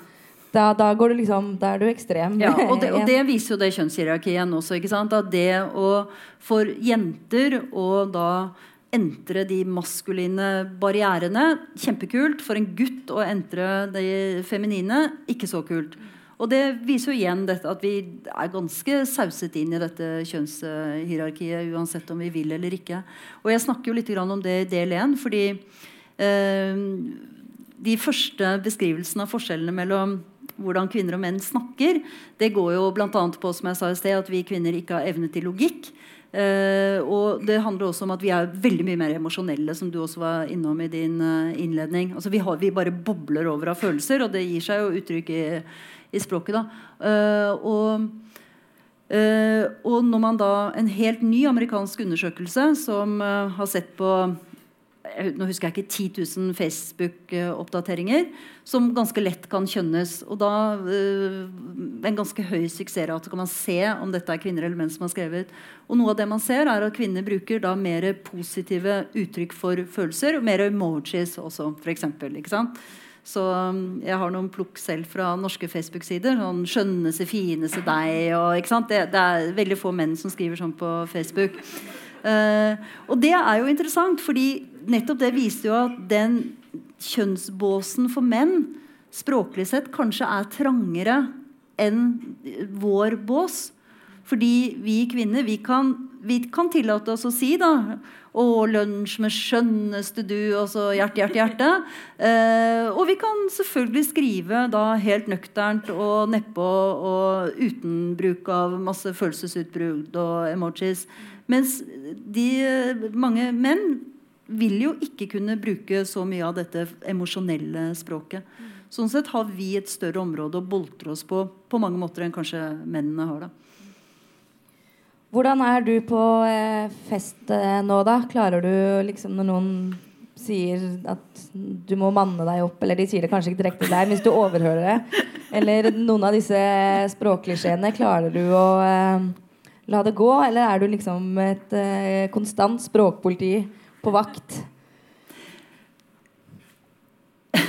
da, da går du liksom Da er du ekstrem. Ja, og det, og det viser jo det kjønnshierarkiet også. ikke sant? At det å for jenter å da entre de maskuline barrierene, kjempekult. For en gutt å entre de feminine, ikke så kult. Og det viser jo igjen dette at vi er ganske sauset inn i dette kjønnshierarkiet uansett om vi vil eller ikke. Og jeg snakker jo litt om det i del 1, fordi eh, de første beskrivelsene av forskjellene mellom hvordan kvinner og menn snakker, det går jo bl.a. på som jeg sa i sted, at vi kvinner ikke har evne til logikk. Eh, og det handler også om at vi er veldig mye mer emosjonelle, som du også var innom i din eh, innledning. Altså vi, har, vi bare bobler over av følelser, og det gir seg jo uttrykk i, i språket. Eh, og uh, og når man da En helt ny amerikansk undersøkelse som uh, har sett på nå husker jeg ikke 10 000 Facebook-oppdateringer, som ganske lett kan kjønnes. Og da en ganske høy suksessrate kan man se om dette er kvinner eller menn som har skrevet. Og noe av det man ser, er at kvinner bruker da mer positive uttrykk for følelser, og mer emojis også, for eksempel, ikke sant? Så um, jeg har noen plukk selv fra norske Facebook-sider. Sånn 'skjønneste, fineste deg' og ikke sant? Det, det er veldig få menn som skriver sånn på Facebook. Uh, og det er jo interessant, fordi nettopp det viser jo at den kjønnsbåsen for menn språklig sett kanskje er trangere enn vår bås. Fordi vi kvinner vi kan, vi kan tillate oss å si da Å, lunsj med skjønneste du, og så hjerte, hjerte, hjerte. Eh, og vi kan selvfølgelig skrive da helt nøkternt og nedpå og uten bruk av masse følelsesutbrudd og emojis. Mens de, mange menn vil jo ikke kunne bruke så mye av dette emosjonelle språket. Sånn sett har vi et større område å boltre oss på på mange måter enn kanskje mennene har. da. Hvordan er du på eh, fest eh, nå, da? Klarer du liksom når noen sier at du må manne deg opp, eller de sier det kanskje ikke direkte til deg, hvis du overhører det, eller noen av disse språkklisjeene, klarer du å eh, la det gå, eller er du liksom et eh, konstant språkpoliti på vakt?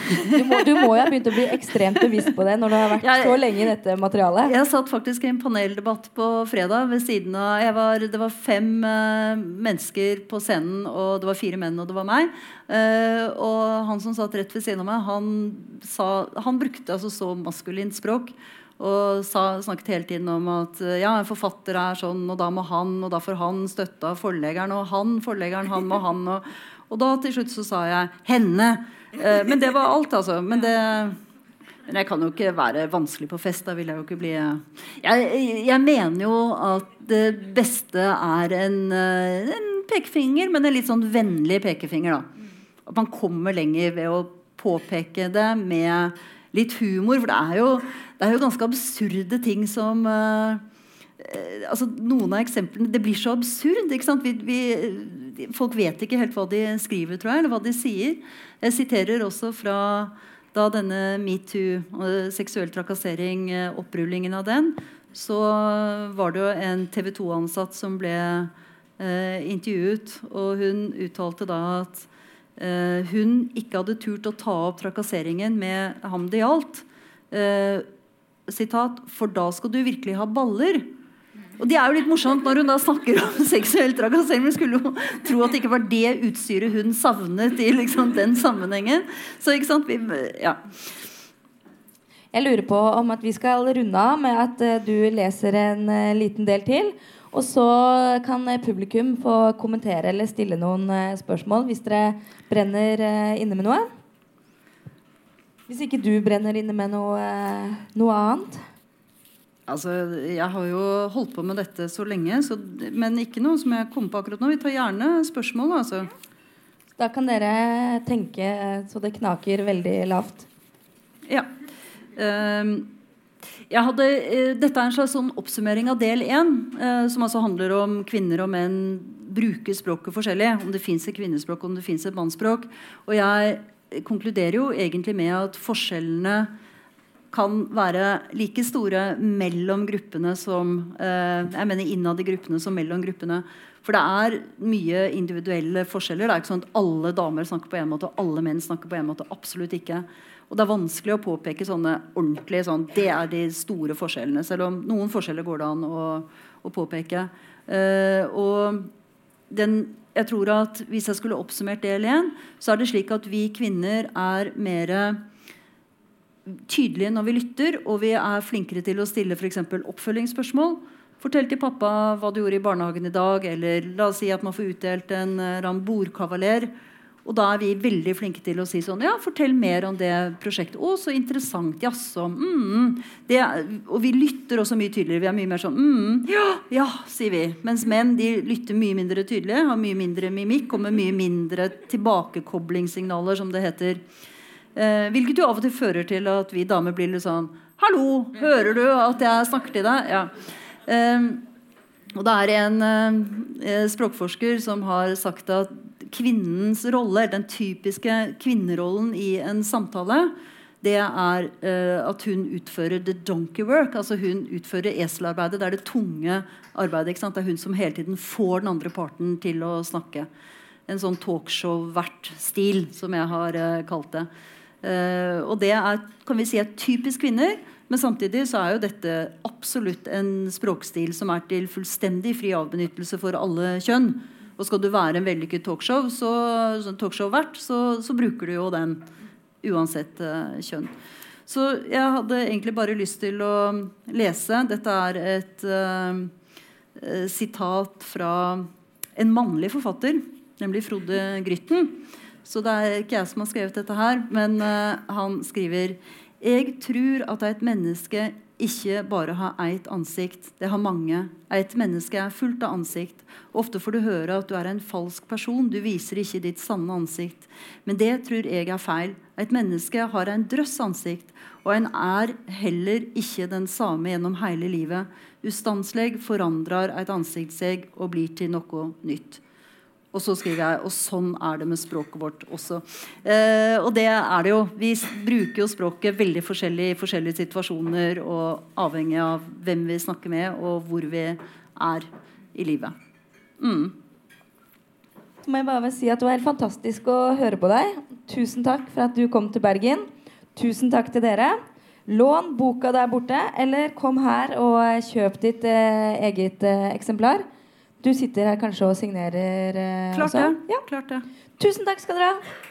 Du må, du må jo ha begynt å bli ekstremt bevisst på det når du har vært Jeg- så lenge i dette materialet. Jeg satt faktisk i en paneldebatt på fredag ved siden av var, Det var fem uh, mennesker på scenen, og det var fire menn, og det var meg. Uh, og han som satt rett ved siden av meg, han, sa, han brukte altså så maskulint språk. Og sa, snakket hele tiden om at eh, ja, en forfatter er sånn, og da må han, og da får han støtte av forleggeren, og han, forleggeren, han må han. Og, og da til slutt så sa jeg 'henne'. Eh, men det var alt, altså. Men det men jeg kan jo ikke være vanskelig på fest. Da vil jeg jo ikke bli Jeg, jeg mener jo at det beste er en, eh, en pekefinger, men en litt sånn vennlig pekefinger, da. At man kommer lenger ved å påpeke det med litt humor. For det er jo, det er jo ganske absurde ting som eh, eh, altså Noen av eksemplene Det blir så absurd. ikke sant? Vi, vi, folk vet ikke helt hva de skriver, tror jeg, eller hva de sier. Jeg siterer også fra da denne metoo, seksuell trakassering, eh, opprullingen av den, så var det jo en TV 2-ansatt som ble eh, intervjuet, og hun uttalte da at eh, hun ikke hadde turt å ta opp trakasseringen med ham det gjaldt. Eh, sitat, For da skal du virkelig ha baller. Og det er jo litt morsomt når hun da snakker om seksuell trakassering. Men skulle jo tro at det ikke var det utstyret hun savnet i liksom, den sammenhengen. Så ikke sant, vi, ja. Jeg lurer på om at vi skal runde av med at eh, du leser en eh, liten del til. Og så kan eh, publikum få kommentere eller stille noen spørsmål hvis dere brenner inne med noe. Hvis ikke du brenner inne med noe, noe annet. Altså, jeg har jo holdt på med dette så lenge, så, men ikke noe som jeg kom på akkurat nå. Vi tar gjerne spørsmål. Altså. Da kan dere tenke så det knaker veldig lavt. Ja. Um, hadde, uh, dette er en slags sånn oppsummering av del én, uh, som altså handler om kvinner og menn bruker språket forskjellig. Om det fins et kvinnespråk, om det fins et mannsspråk. Og jeg konkluderer jo egentlig med at forskjellene kan være like store mellom gruppene som uh, Jeg mener innad i gruppene som mellom gruppene. For det er mye individuelle forskjeller. Det er ikke sånn at Alle damer snakker på en måte, og alle menn snakker på en måte. Absolutt ikke. Og det er vanskelig å påpeke sånne ordentlige sånn, Det er de store forskjellene. Selv om noen forskjeller går det an å, å påpeke. Uh, og den, jeg tror at Hvis jeg skulle oppsummert del én, så er det slik at vi kvinner er mer tydelige når vi lytter, og vi er flinkere til å stille for oppfølgingsspørsmål. Fortell til pappa hva du gjorde i barnehagen i dag. Eller la oss si at man får utdelt en, en bordkavaler. Og da er vi veldig flinke til å si sånn Ja, fortell mer om det prosjektet. Å, så interessant. Jaså. Mm, og vi lytter også mye tydeligere. Vi er mye mer sånn mm, ja, ja, sier vi. Mens menn de lytter mye mindre tydelig, har mye mindre mimikk, kommer mye mindre tilbakekoblingssignaler, som det heter. Eh, hvilket jo av og til fører til at vi damer blir litt sånn Hallo, hører du at jeg snakker til deg? Ja. Eh, og det er en eh, språkforsker som har sagt at kvinnens rolle, den typiske kvinnerollen i en samtale, det er uh, at hun utfører the donkey work. altså Hun utfører eselarbeidet. Det er det tunge arbeidet. Det er hun som hele tiden får den andre parten til å snakke. En sånn talkshow-vert-stil, som jeg har uh, kalt det. Og det er kan vi si, er typisk kvinner. Men samtidig så er jo dette absolutt en språkstil som er til fullstendig fri avbenyttelse for alle kjønn. Og skal du være en vellykket talkshow, så, talkshow-vert, så, så, bruker du jo den uansett uh, kjønn. Så jeg hadde egentlig bare lyst til å lese. Dette er et uh, sitat fra en mannlig forfatter, nemlig Frode Grytten. Så det er ikke jeg som har skrevet dette her, men uh, han skriver jeg tror at et menneske ikke bare har eit ansikt. Det har mange. Et menneske er fullt av ansikt. Ofte får du høre at du er en falsk person. Du viser ikke ditt sanne ansikt. Men det tror jeg er feil. Et menneske har en drøss ansikt, og en er heller ikke den samme gjennom hele livet. Ustanselig forandrer et ansikt seg og blir til noe nytt. Og så skriver jeg og sånn er det med språket vårt også. Eh, og det er det jo. Vi bruker jo språket veldig forskjellig i forskjellige situasjoner og avhengig av hvem vi snakker med, og hvor vi er i livet. Mm. Så må jeg bare si at Det var helt fantastisk å høre på deg. Tusen takk for at du kom til Bergen. Tusen takk til dere. Lån boka der borte, eller kom her og kjøp ditt eh, eget eh, eksemplar. Du sitter her kanskje og signerer eh, Klart det. Ja. Klart det. Tusen takk skal dere ha.